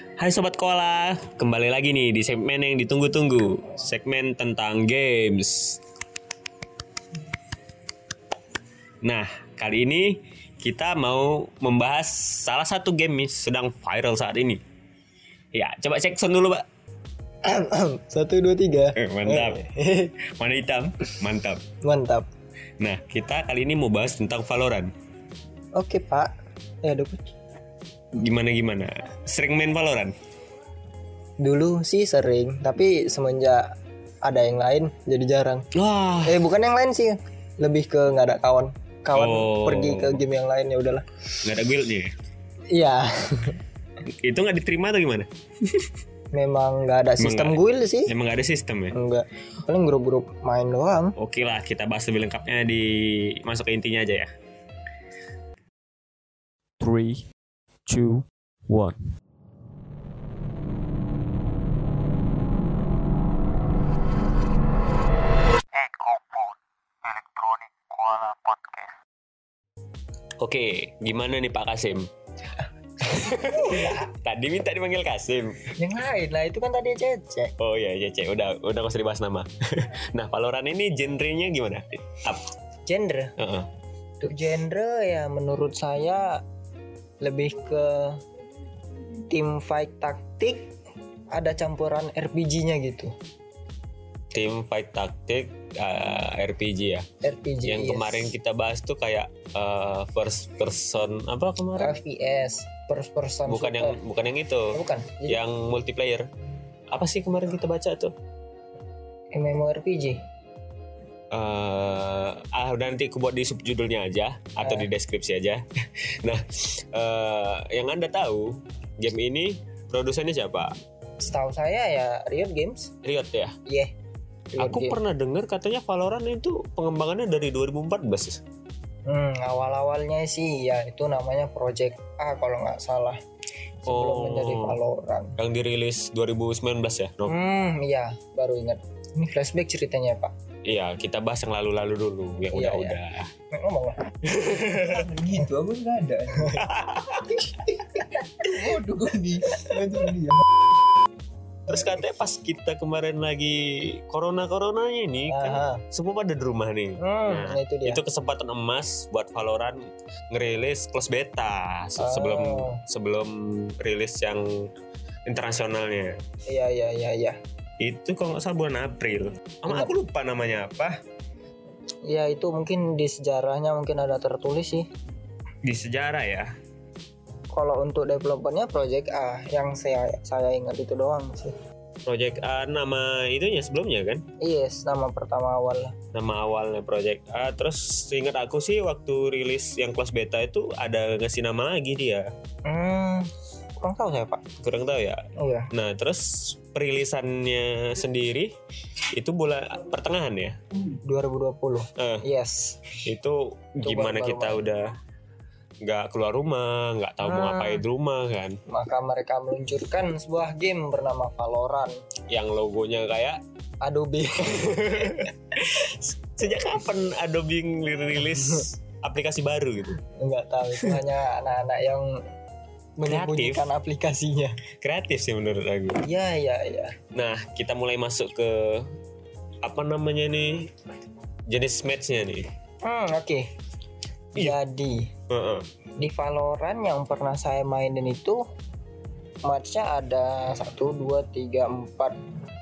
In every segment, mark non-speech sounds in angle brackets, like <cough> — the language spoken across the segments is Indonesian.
Hai Sobat Koala, kembali lagi nih di segmen yang ditunggu-tunggu. Segmen tentang games. Nah, kali ini kita mau membahas salah satu game yang sedang viral saat ini. Ya, coba cek sound dulu Pak. <clears throat> Satu dua tiga. eh, Mantap. <clears throat> Mana hitam? Mantap. Mantap. Nah, kita kali ini mau bahas tentang Valorant. Oke pak. Ya dulu. Gimana-gimana? Sering main Valorant? Dulu sih sering, tapi semenjak ada yang lain jadi jarang. Wah, Eh bukan yang lain sih, lebih ke nggak ada kawan. Kawan Oh. pergi ke game yang lain ya udahlah. nggak ada guildnya ya? Iya. Itu nggak diterima atau gimana? Memang nggak ada Emang sistem nggak guild sih. Emang nggak ada sistem ya? Enggak. Paling grup-grup main doang. Oke lah, kita bahas lebih lengkapnya di masuk ke intinya aja ya. 3, 2, 1. Oke, gimana nih Pak Kasim? <laughs> Tadi minta dipanggil Kasim. Yang lain lah itu kan tadi Cece. Oh iya, Cece. Udah, udah gak usah dibahas nama. <laughs> nah, Valorant ini genrenya gimana? Up. Genre. Heeh. Untuk genre ya menurut saya lebih ke tim fight taktik ada campuran RPG-nya gitu. Tim fight taktik uh, RPG ya. RPG Yang yes. kemarin kita bahas tuh kayak uh, first person apa kemarin? FPS first person Bukan yang shooter. bukan yang itu. bukan Jadi Yang multiplayer. Apa sih kemarin kita baca tuh? MMORPG eh ah udah nanti aku buat di subjudulnya aja atau di deskripsi aja. <laughs> nah, eh yang anda tahu game ini produsennya siapa? setahu saya ya Riot Games Riot ya. iya Riot Aku Games. pernah dengar katanya Valorant itu pengembangannya dari 2014. hmm, awal-awalnya sih ya itu namanya Project A kalau nggak salah sebelum Oh. menjadi Valorant Yang dirilis 2019 ya. No? hmm iya baru ingat ini flashback ceritanya pak Iya, kita bahas yang lalu-lalu dulu, yang Iya, udah-udah. Nek, ngomong lah gitu aku nggak ada waduh gue di Terus katanya pas kita kemarin lagi corona-coronanya ini kan Aha. semua pada di rumah nih. hmm, Nah, itu dia itu kesempatan emas buat Valorant ngerilis close beta Oh. sebelum sebelum rilis yang internasionalnya iya iya iya iya itu kalau nggak salah bulan April. Sama Ingat. aku lupa namanya apa. Ya itu mungkin di sejarahnya mungkin ada tertulis sih. Di sejarah ya? Kalau untuk developernya Project A. Yang saya saya ingat itu doang sih. Project A nama itunya sebelumnya kan? Yes nama pertama awal. Lah nama awalnya Project A. Terus ingat aku sih waktu rilis yang close beta itu ada ngasih nama lagi dia. Hmm kurang tahu saya pak? Kurang tahu ya? Iya. Nah terus perilisannya sendiri itu bulan pertengahan ya? 2020 Eh, yes. Itu gimana baru-baru kita udah nggak keluar rumah nggak tahu mau Ah. ngapain di rumah kan? Maka mereka meluncurkan sebuah game bernama Valorant. Yang logonya kayak Adobe. <laughs> Sejak kapan Adobe rilis <laughs> aplikasi baru gitu? Nggak tahu itu hanya anak-anak yang menyembunyikan aplikasinya. Kreatif sih menurut aku. Iya iya iya nah kita mulai masuk ke apa namanya nih? Jenis matchnya nih. Hmm oke. Iya. jadi Heeh. di Valorant yang pernah saya mainin itu matchnya ada satu dua tiga empat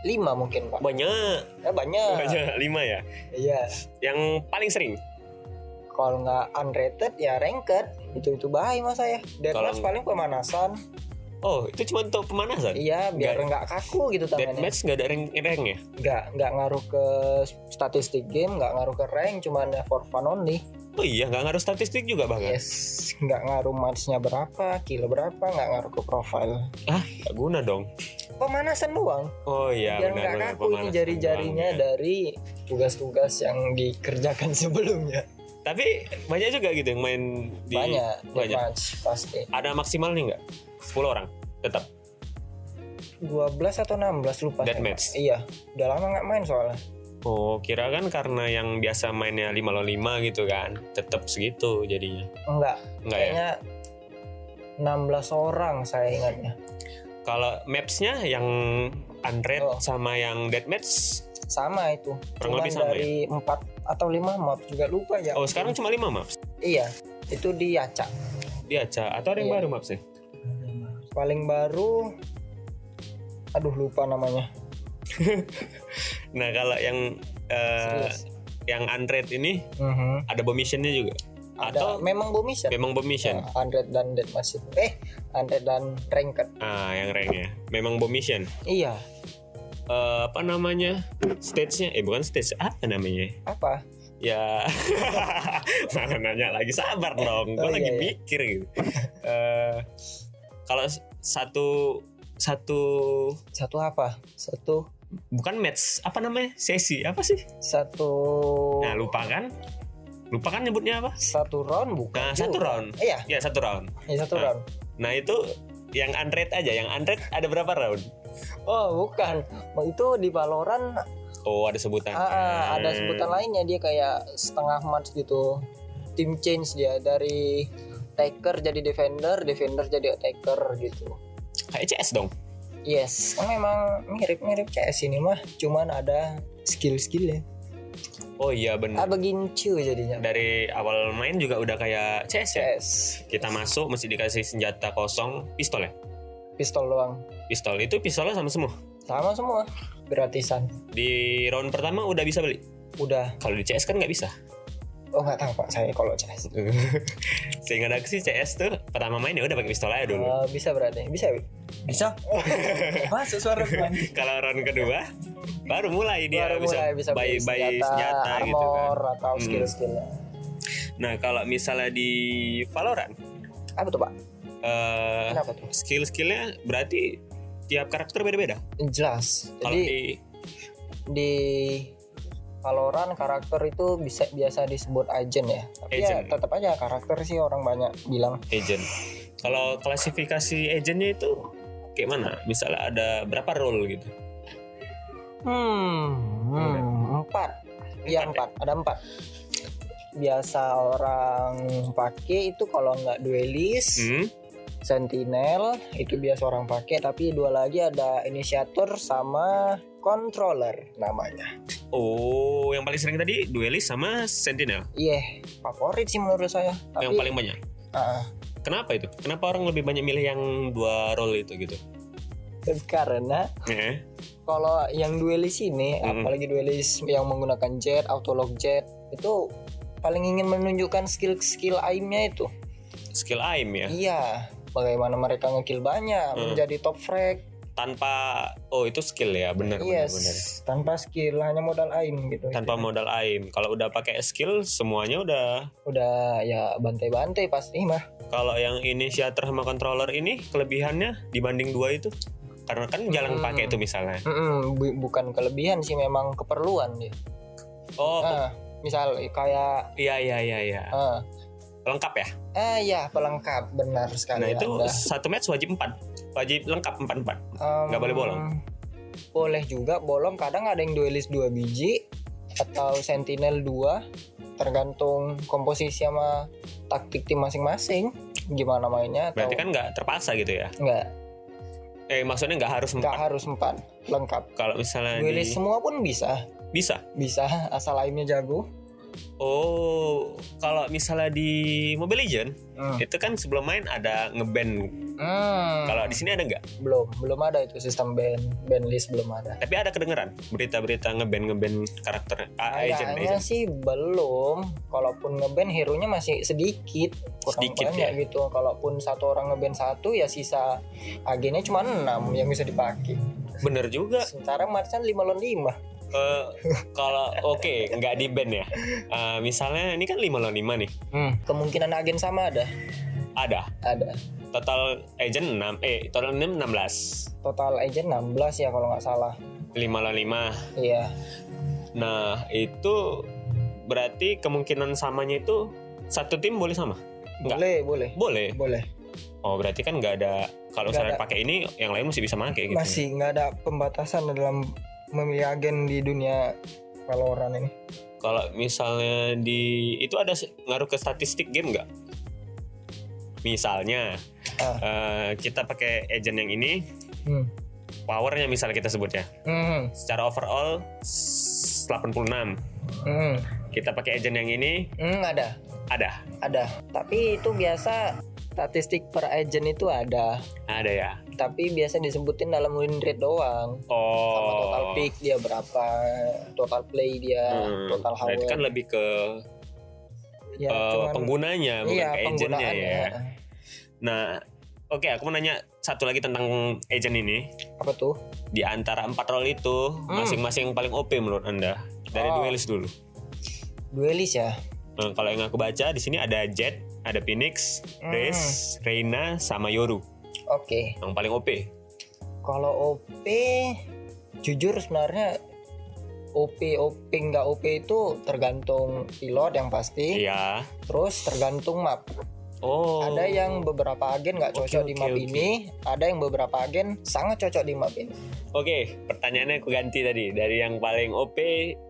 lima mungkin pak. Banyak. Eh, banyak. Banyak lima ya? Iya. Yang paling sering kalau nggak unrated ya ranked. Itu itu bahaya mas saya. Deathmatch paling pemanasan. Oh itu cuma untuk pemanasan? Iya biar nggak kaku gitu tangannya. Deathmatch nggak ada rank rank ya? Nggak nggak ngaruh ke statistik game nggak ngaruh ke rank cuman ya for fun only. Oh iya nggak ngaruh statistik juga bahkan? Yes nggak ngaruh matchnya berapa kill berapa nggak ngaruh ke profile. Ah nggak guna dong. Pemanasan doang. Oh iya biar benar nggak kaku ini jari-jarinya doang, ya. dari tugas-tugas yang dikerjakan <laughs> sebelumnya tapi banyak juga gitu yang main di banyak banyak. match pasti ada maksimalnya nggak 10 orang tetap 12 atau 16 lupa Deathmatch? Pak. iya udah lama nggak main soalnya Oh, kira kan karena yang biasa mainnya 5 lawan 5 gitu kan. Tetap segitu jadinya. enggak Enggak ya? kayaknya 16 orang saya ingatnya Kalau mapsnya yang Unread Oh. sama yang Deathmatch. sama itu Kurang lebih sama dari empat atau lima map juga lupa ya Oh sekarang cuma 5 maps. iya itu di Acak Dia aja atau ada yang Iya. baru mapsnya? paling baru aduh lupa namanya <laughs> Nah kalau yang eh, serius yang Unread ini Mhm. ada bomb missionnya juga. ada Atau memang bomission memang bomb mission? Nah, Unread dan Dead Massive eh Unread dan Ranked Ah yang ranknya. Memang bomb mission. iya Eh, apa namanya stage-nya? Eh bukan stage apa namanya? Apa? Ya <laughs> mana nanya lagi sabar dong gue Oh, lagi iya, iya. mikir gitu. Eh, kalau satu satu satu apa? Satu bukan match apa namanya? Sesi apa sih? Satu nah lupa kan? Lupa kan nyebutnya apa? Satu round bukan nah satu round. Iya. Ya satu round. Iya satu Ah. round. nah itu yang unread aja yang unread ada berapa round oh bukan. Itu di Valorant oh ada sebutan. Ah, ada sebutan lainnya. Dia kayak setengah match gitu. Tim change dia. Dari attacker jadi defender defender jadi attacker gitu. Kayak CS dong? Yes. Memang mirip-mirip CS ini mah. Cuman ada skill-skillnya. Oh iya benar ah begincu jadinya. Dari awal main juga udah kayak CS ya? CS. Kita masuk mesti dikasih senjata kosong pistol ya pistol doang. Pistol itu pistolnya sama semua? Sama semua. Gratisan. Di round pertama udah bisa beli? Udah. Kalau di CS kan nggak bisa? Oh nggak tahu pak. Saya kalau CS <laughs> sehingga ada sih CS tuh pertama main ya udah pakai pistol aja dulu. Oh, bisa berarti. Bisa? Bisa? <laughs> Masuk suara kalau round kedua baru mulai dia Baru bisa, mulai bisa buy, beli buy senjata, senjata gitu kan. atau Hmm. skill-skillnya. Nah kalau misalnya di Valorant apa tuh pak eh skill-skillnya berarti tiap karakter beda-beda? Jelas. Kalau jadi di di Valorant karakter itu bisa biasa disebut agent ya. Tapi ya Agent. tetap aja karakter sih orang banyak bilang. Agent. Kalau klasifikasi agentnya itu kayak mana? Misalnya ada berapa role gitu? Hmm, hmm empat. Iya Empat empat. Ada empat. Biasa orang pakai itu kalau nggak duelist hmm? Sentinel itu biasa orang pakai tapi dua lagi ada inisiator sama controller namanya. Oh yang paling sering tadi duelist sama sentinel? Iya favorit sih menurut saya tapi yang paling banyak? Ah, kenapa itu? Kenapa orang lebih banyak milih yang dua role itu gitu? Karena Eh, kalau yang duelist ini Mm-mm. apalagi duelist yang menggunakan jet autolog jet itu paling ingin menunjukkan skill-skill aimnya itu. Skill aim ya? Iya bagaimana mereka ngekill banyak Hmm. menjadi top frag. Tanpa oh itu skill ya benar benar yes benar. tanpa skill hanya modal aim gitu tanpa modal aim. Kalau udah pakai skill semuanya udah. Udah ya bantai-bantai pasti mah. Kalau yang inisiator sama controller ini kelebihannya dibanding dua itu. Karena kan jarang Hmm. pakai itu misalnya. Mm-mm, bu- bukan kelebihan sih memang keperluan dia. Oh Ah, misal kayak iya iya iya iya. Ah. Lengkap ya ah ya pelengkap. Benar sekali nah itu Anda. satu match wajib empat. Wajib lengkap empat empat Em, nggak boleh bolong? boleh juga bolong. Kadang ada yang duelist dua biji atau sentinel dua tergantung komposisi sama taktik tim masing-masing. Gimana mainnya atau berarti kan nggak terpaksa gitu ya? Nggak. Eh maksudnya nggak harus nggak empat? harus empat. Lengkap. Kalau misalnya duelist di semua pun bisa. Bisa? Bisa asal aimnya jago oh kalau misalnya di Mobile Legend Hmm. itu kan sebelum main ada ngeband Hmm. kalau di sini ada nggak belum belum ada itu sistem band band list belum ada tapi ada kedengeran berita-berita ngeband ngeband karakter ah, agent Kayaknya agent sih belum. Kalaupun ngeband hero-nya masih sedikit, kurang Sedikit banyak ya? gitu. Kalaupun satu orang ngeband satu ya sisa agennya cuma 6 yang bisa dipakai. bener juga Sementara Marsan 5 lawan 5. Eh, kalau oke nggak di band ya Eh, misalnya ini kan lima lawan lima nih Hmm. Kemungkinan agen sama ada. ada Ada. total agent 6 eh total 6 16 Total agent 16 ya kalau nggak salah. 5 lawan 5 Iya. nah itu berarti kemungkinan samanya itu satu tim boleh sama Nggak. Boleh, boleh. boleh Boleh. oh berarti kan nggak ada kalau misalnya ada. pakai ini yang lain mesti bisa pakai gitu Masih nggak ada pembatasan dalam memilih agen di dunia Valorant ini. kalau misalnya di itu ada ngaruh ke statistik game nggak misalnya Ah. eh, kita pakai agent yang ini Hmm. Powernya misalnya kita sebut ya. Hmm. Secara overall s- 86. Hmm. Kita pakai agent yang ini Hmm, ada. ada. Ada. Tapi itu biasa statistik per agent itu ada. Ada ya. Tapi biasa disebutin dalam win rate doang. Sama total Oh. pick dia berapa, total play dia, Hmm, total hour. berarti kan lebih ke ya, eh, cuman- penggunanya bukan iya, ke agentnya penggunaannya. ya. Nah, oke aku mau nanya satu lagi tentang agent ini. Apa tuh? Di antara empat role itu, Hmm. masing-masing yang paling OP menurut anda? Dari Oh. duelis dulu. Duelis ya. Nah, kalau yang aku baca di sini ada Jet, ada Phoenix, Hmm. Raze, Reina, sama Yoru. Oke. Yang paling OP. Kalau OP jujur sebenarnya OP OP nggak OP itu tergantung pilot yang pasti. Iya. Terus tergantung map. Oh. Ada yang beberapa agen nggak cocok di oke, map oke. ini, ada yang beberapa agen sangat cocok di map ini. Oke, pertanyaannya aku ganti tadi dari yang paling OP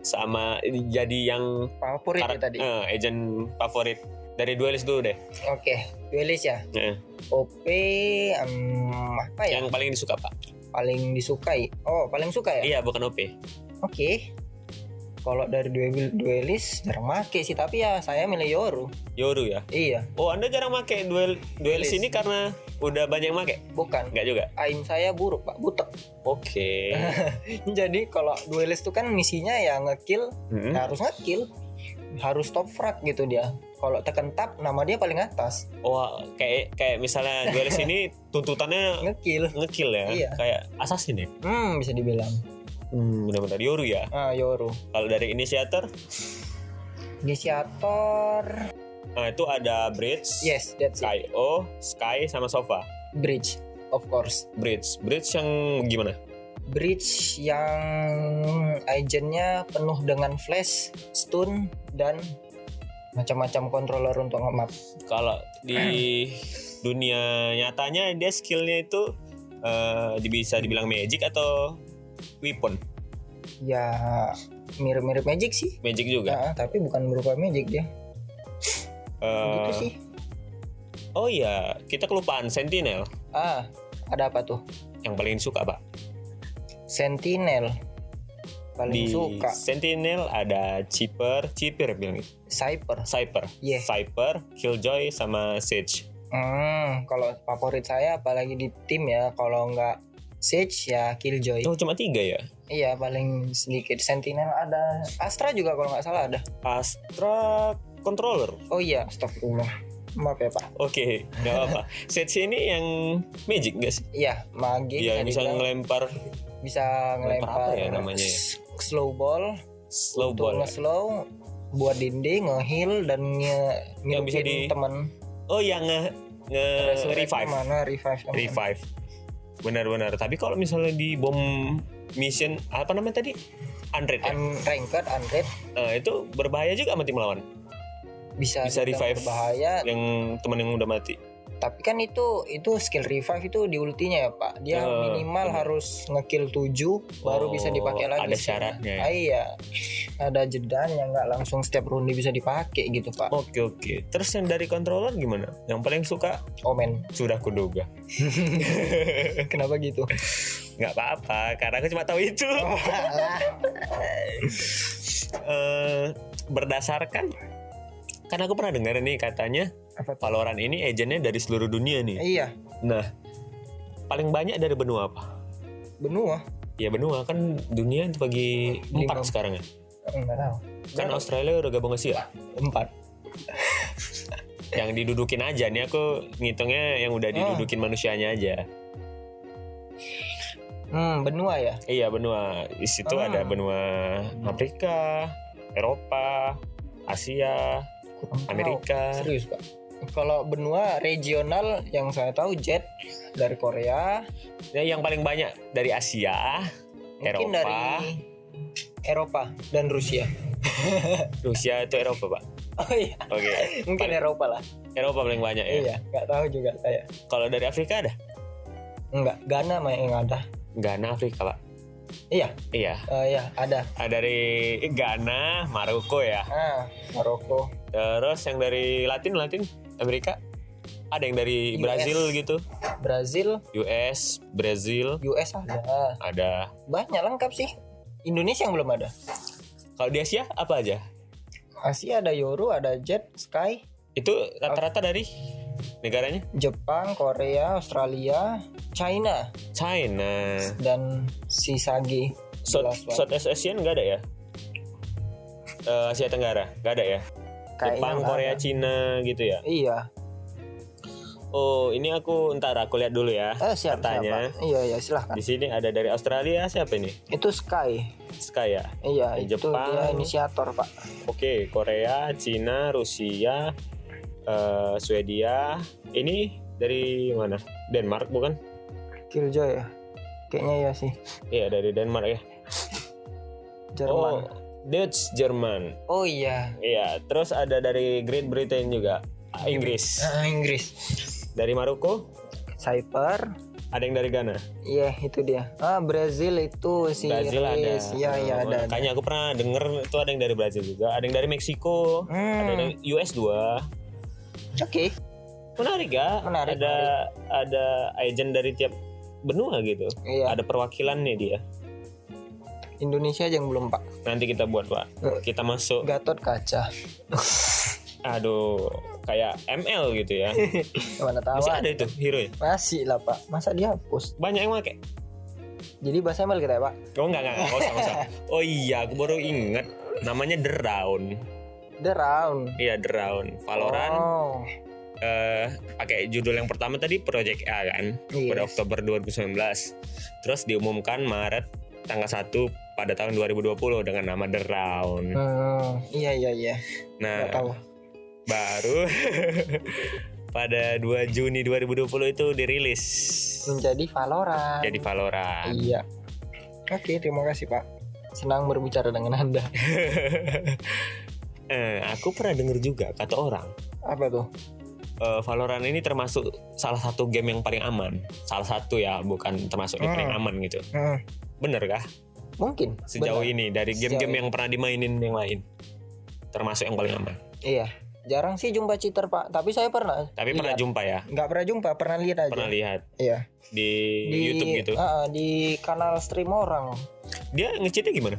sama jadi yang Favorit ya kar- tadi. eh, agent favorit dari duelis dulu deh. Oke, duelis ya. Eh, OP em, apa ya? Yang paling disuka pak? Paling disukai. Oh, paling suka ya? Iya, bukan OP. Oke. Kalau dari duel duelis jarang make sih, tapi ya saya milih Yoru. Yoru ya. Iya, Oh, anda jarang make duel duelis Duelis. ini karena udah banyak make? bukan. Enggak juga. Aim saya buruk, Pak. Butek. Oke. <laughs> Jadi kalau duelis itu kan misinya ya ngekill, Mm-mm. harus ngekill. Harus top frag gitu dia. Kalau tekan tab nama dia paling atas. Wah, kayak kayak misalnya duelis ini <laughs> tuntutannya Ngekill. ngekill ya, Iya. kayak assassin ya. Hmm, bisa dibilang. Hmm, benar-benar Yoru ya. Ah, Yoru. Kalau dari inisiator, Inisiator. nah itu ada Bridge, Yes, that's it. Sky O, Sky sama Sofa. Bridge, of course. Bridge, Bridge yang gimana? Bridge yang agentnya penuh dengan flash, stun, dan macam-macam controller untuk nge-map. Kalau di <clears throat> dunia nyatanya dia skillnya itu eh, bisa dibilang magic atau weapon? Ya mirip-mirip magic sih. Magic juga. Nah, tapi bukan berupa magic dia. Gitu sih. Oh iya, kita kelupaan Sentinel Ah, ada apa tuh? yang paling suka pak. Sentinel. Paling Di suka. Sentinel ada Chipper, Chipper bilang gitu. Cyper. Cyper, Yeah. Cyper, Killjoy sama Sage. Hmm, kalau favorit saya apalagi di tim ya, kalau nggak Sage ya Killjoy. Oh cuma tiga ya? Iya, paling sedikit. Sentinel ada. Astra juga kalau nggak salah ada. Astra Controller. Oh iya, astagfirullah. Maaf ya, Pak. Oke, nggak apa-apa. <laughs> Sage ini yang magic nggak sih? Iya, mage Iya, bisa ngelempar bisa Lempar ngelempar apa ya namanya ya? slow ball slow untuk ball. ya? nge-slow buat dinding nge-heal dan nge Yang bisa di- teman Oh, yang nge, nge revive. mana revive teman. Revive. Benar-benar. Tapi kalau misalnya di bom mission apa namanya tadi? Unread ya? unranked unranked Nah, itu berbahaya juga sama tim lawan. bisa Bisa revive. berbahaya Yang teman yang udah mati. Tapi kan itu itu skill revive itu di ultinya ya pak dia Oh, minimal benar. harus ngekill 7 baru Oh, bisa dipakai lagi ada syaratnya ya? Ah, iya ada jedanya nggak langsung setiap ronde bisa dipakai gitu pak Oke oke. Terus yang dari controller gimana? Yang paling suka omen sudah kuduga. <laughs> kenapa gitu Nggak apa-apa, karena aku cuma tahu itu. oh. <laughs> Eh, berdasarkan kan aku pernah dengar nih katanya apa tuh? Valorant ini agentnya dari seluruh dunia nih. iya Nah, paling banyak dari benua apa? benua Ya benua kan dunia Lima. empat sekarang ya. enggak tahu Kan Australia udah gabung Asia. empat Yang didudukin aja nih aku ngitungnya yang udah Oh. didudukin manusianya aja. hmm benua ya Iya benua. Di situ Ah. ada benua Afrika, Eropa, Asia. Amerika. serius pak kalau benua regional yang saya tahu jet dari Korea Ya, yang paling banyak dari Asia, mungkin Eropa. dari Eropa dan Rusia <laughs> Rusia itu Eropa pak. oh iya Oke. mungkin Paling- Eropa lah Eropa paling banyak ya. iya nggak tahu juga saya Kalau dari Afrika ada? enggak Ghana mah yang ada Ghana Afrika pak. iya Iya. eh, iya ada Ada dari Ghana, Maroko ya. ah Maroko Terus yang dari Latin Latin Amerika Ada yang dari US. Brazil gitu. Brazil US, Brazil, US ada ada. banyak lengkap sih Indonesia yang belum ada Kalau di Asia apa aja? Asia ada Yoru ada Jet Sky Itu rata-rata dari negaranya Jepang Korea Australia China China. dan Sisagi South. Southeast Asian nggak ada ya? Eh, Asia Tenggara nggak ada ya? Kayaknya Jepang, nggak Korea, ada. Cina gitu ya? iya Oh, ini aku ntar aku lihat dulu ya. eh siap Katanya. siap Pak. iya iya silahkan Di sini ada dari Australia siapa ini? itu Sky Sky ya. iya itu Jepang. dia inisiator pak Oke, Korea, Cina, Rusia, eh, Swedia. Ini dari mana? Denmark bukan? Killjoy ya kayaknya ya sih Iya dari Denmark ya. Jerman Oh, Dutch, Jerman. oh, iya Iya, terus ada dari Great Britain juga. Ah, Inggris. Ah, Inggris Dari Maroko, Cyper ada yang dari Ghana. Iya itu dia. Ah Brazil itu si Brazil ada. Reis. Iya iya Oh, ada. ada. Kayaknya aku pernah denger itu ada yang dari Brazil juga, ada yang dari Meksiko, Hmm. ada yang US 2. Oke. Menarik ya? Menarik, ada ada agent dari tiap benua gitu. Iya. Ada perwakilannya dia. Indonesia aja yang belum pak. Nanti kita buat, Pak. Eh. Kita masuk Gatot kaca. aduh kayak ML gitu ya. <laughs> Mana tahu. Masih ada itu hero ya? Masih lah pak. Masa dihapus? Banyak yang pakai. Jadi bahasa ML kita ya pak. Oh enggak enggak, enggak usah, usah. <laughs> Oh iya, aku baru inget namanya The Round. The round. Iya, The Round. Valorant Oh. eh pakai judul yang pertama tadi Project A kan Yes. pada Oktober 2019 terus diumumkan Maret tanggal 1 pada tahun 2020 dengan nama The Round Hmm, iya iya iya. nah Nggak tahu. baru <laughs> pada 2 Juni 2020 itu dirilis Menjadi Valorant. jadi Valorant Iya. Oke terima kasih pak. Senang berbicara dengan anda. <laughs> eh, aku pernah denger juga kata orang Apa tuh? eh, Valorant ini termasuk salah satu game yang paling aman salah satu ya bukan termasuk yang paling Hmm. aman gitu Hmm, bener kah mungkin. sejauh Benar. ini dari game-game yang pernah dimainin yang lain termasuk yang paling aman Iya. Jarang sih jumpa cheater pak. Tapi saya pernah. tapi pernah Lihat. jumpa ya Nggak pernah jumpa. Pernah lihat aja. pernah lihat Iya. di, YouTube gitu ah, di kanal stream orang. dia ngecheatnya gimana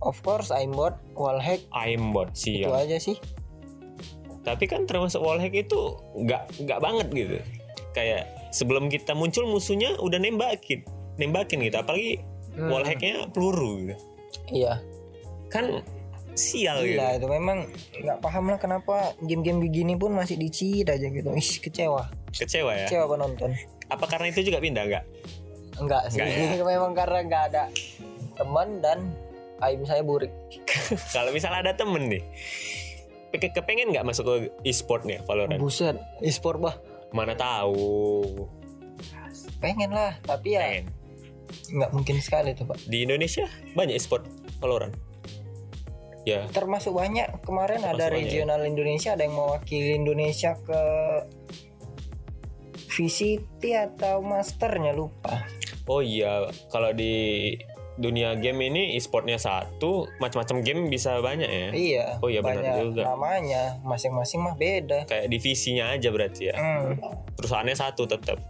Of course, aimbot, wallhack, aimbot itu siap aja sih. tapi kan termasuk wallhack itu nggak nggak banget gitu kayak sebelum kita muncul musuhnya udah nembakin nembakin gitu apalagi Hmm. wallhacknya peluru gitu Iya. kan sial gitu Gila itu memang nggak paham lah kenapa game-game begini pun masih dicit aja gitu. <laughs> Ih, kecewa. kecewa ya Kecewa penonton. apa karena itu juga pindah nggak Enggak sih. Nggak ya? <laughs> memang karena nggak ada teman dan aim saya burik. <laughs> kalau misalnya ada temen nih ke- kepengen nggak masuk ke e-sport nih Valorant Buset, e-sport bah. mana tahu Pengen lah, tapi ya pengen nggak mungkin sekali tuh pak. di Indonesia banyak e-sport Valorant ya Termasuk banyak kemarin Termasuk ada banyak ya? regional Indonesia ada yang mewakili Indonesia ke VCT atau masternya lupa. oh iya kalau di dunia game ini e-sportnya satu macam-macam game bisa banyak ya Iya. Oh iya, benar banyak juga. Namanya masing-masing mah beda. kayak divisinya aja berarti ya Hmm. perusahaannya satu tetap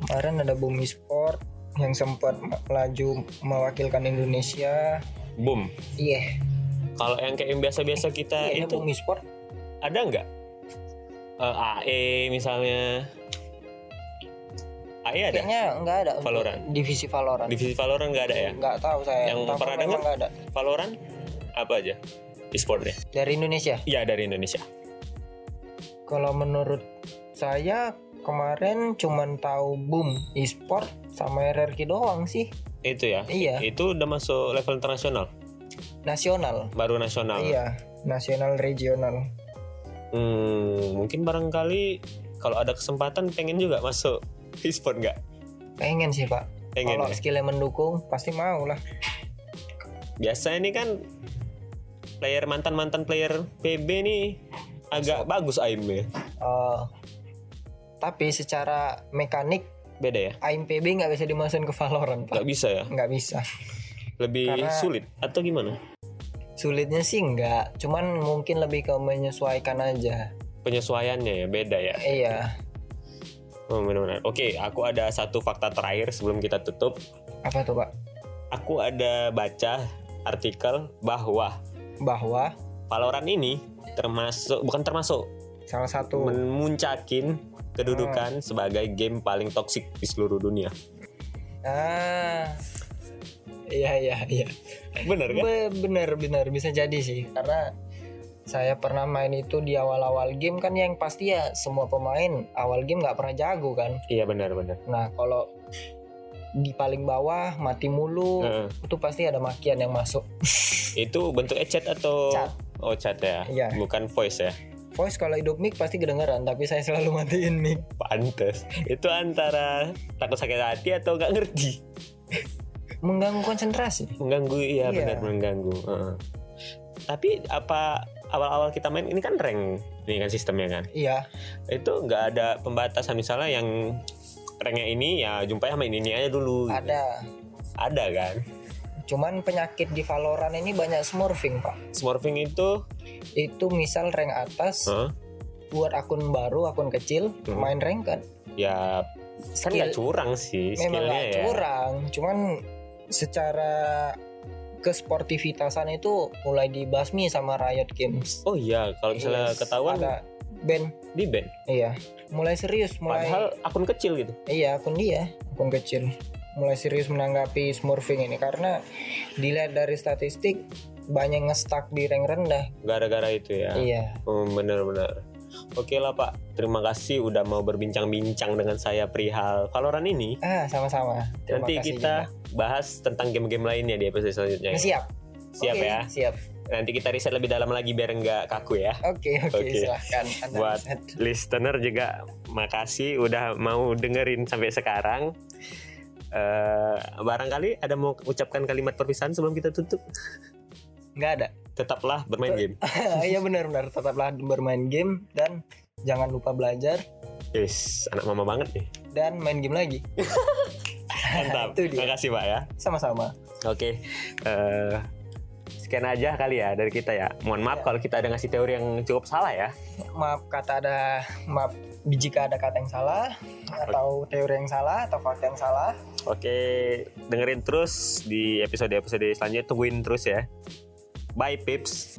Kemarin ada Bumi Sport yang sempat melaju mewakilkan Indonesia. boom Iya. kalau yang kayak yang biasa-biasa kita Iya, itu Bumi Sport. ada nggak Eh, AE misalnya AE ada Kayaknya nggak ada. Valorant. Divisi Valorant. divisi Valorant nggak ada ya Nggak tahu saya. Yang Tahu pernah dengar? nggak ada. Valorant apa aja e-sportnya Dari Indonesia. iya dari Indonesia Kalau menurut saya kemarin cuman tahu Boom e-sport sama RRQ doang sih. itu ya Iya, itu udah masuk level internasional nasional. baru nasional Iya, nasional regional. Hmm, mungkin barangkali kalau ada kesempatan pengen juga masuk e-sport nggak? Pengen sih, Pak. Pengen Kalau ya? skillnya mendukung pasti mau lah. Biasa ini kan player mantan-mantan player PB nih agak bagus aimnya. Eh, tapi secara mekanik Beda ya? aim PB nggak bisa dimasukin ke Valorant, Pak. Nggak bisa ya? Nggak bisa. Lebih Karena- sulit atau gimana? Sulitnya sih nggak, cuman mungkin lebih ke menyesuaikan aja. penyesuaiannya ya beda ya. Iya. Oh, benar-benar. Oke, aku ada satu fakta terakhir sebelum kita tutup. Apa tuh, Pak? Aku ada baca artikel bahwa Bahwa Valorant ini termasuk bukan termasuk salah satu memuncakin kedudukan sebagai game paling toksik di seluruh dunia. ah iya iya iya Bener kan? Be- bener bener bisa jadi sih karena saya pernah main itu di awal-awal game kan yang pasti ya semua pemain awal game nggak pernah jago kan Iya benar-benar. nah kalau di paling bawah mati mulu Heeh. itu pasti ada makian yang masuk Itu bentuknya chat atau Chat. Oh chat ya, Iya. bukan voice ya. Voice kalau hidup mic pasti kedengeran tapi saya selalu matiin mic Pantes. Itu antara takut sakit hati atau nggak ngerti. mengganggu konsentrasi Mengganggu, iya Iya. benar mengganggu. Heeh. Tapi apa awal-awal kita main ini kan rank, ini kan sistemnya kan. iya Itu nggak ada pembatasan misalnya yang ranknya ini ya jumpai sama ini, ini aja dulu. gitu. ada Ada kan. Cuman penyakit di Valorant ini banyak smurfing pak. Smurfing itu, itu misal rank atas heeh, buat akun baru akun kecil Hmm. main rank kan? Ya kan nggak curang sih memang gak ya. curang. Cuman secara kesportivitasan itu mulai dibasmi sama Riot Games. Oh iya, kalau misalnya Yes, ketahuan ada band. Di ban. iya. Mulai serius mulai Padahal akun kecil gitu. iya akun dia akun kecil mulai serius menanggapi smurfing ini karena dilihat dari statistik banyak ngestak di rank rendah Gara-gara itu ya. iya Oh, bener-bener. Oke lah Pak, terima kasih udah mau berbincang-bincang dengan saya perihal Valorant ini. ah sama-sama Terima Nanti kasih kita bahas tentang game-game lainnya di episode selanjutnya. juga. siap Siap Oke, ya. siap Nanti kita riset lebih dalam lagi biar nggak kaku ya. oke oke Oke. silahkan Anda Buat riset. listener juga makasih udah mau dengerin sampai sekarang. Eh barangkali ada mau ucapkan kalimat perpisahan sebelum kita tutup. nggak ada Tetaplah bermain game. <laughs> Iya benar-benar tetaplah bermain game dan jangan lupa belajar Yes, anak mama banget nih. dan main game lagi. <laughs> Mantap. Terima kasih Pak ya. Sama-sama. Oke. eh sekian aja kali ya dari kita ya. Mohon maaf kalau kita ada ngasih teori yang cukup salah ya. Maaf kata ada maaf jika ada kata yang salah atau teori yang salah atau fakta yang salah. Oke, dengerin terus di episode-episode selanjutnya. Tungguin terus ya. Bye, Pips.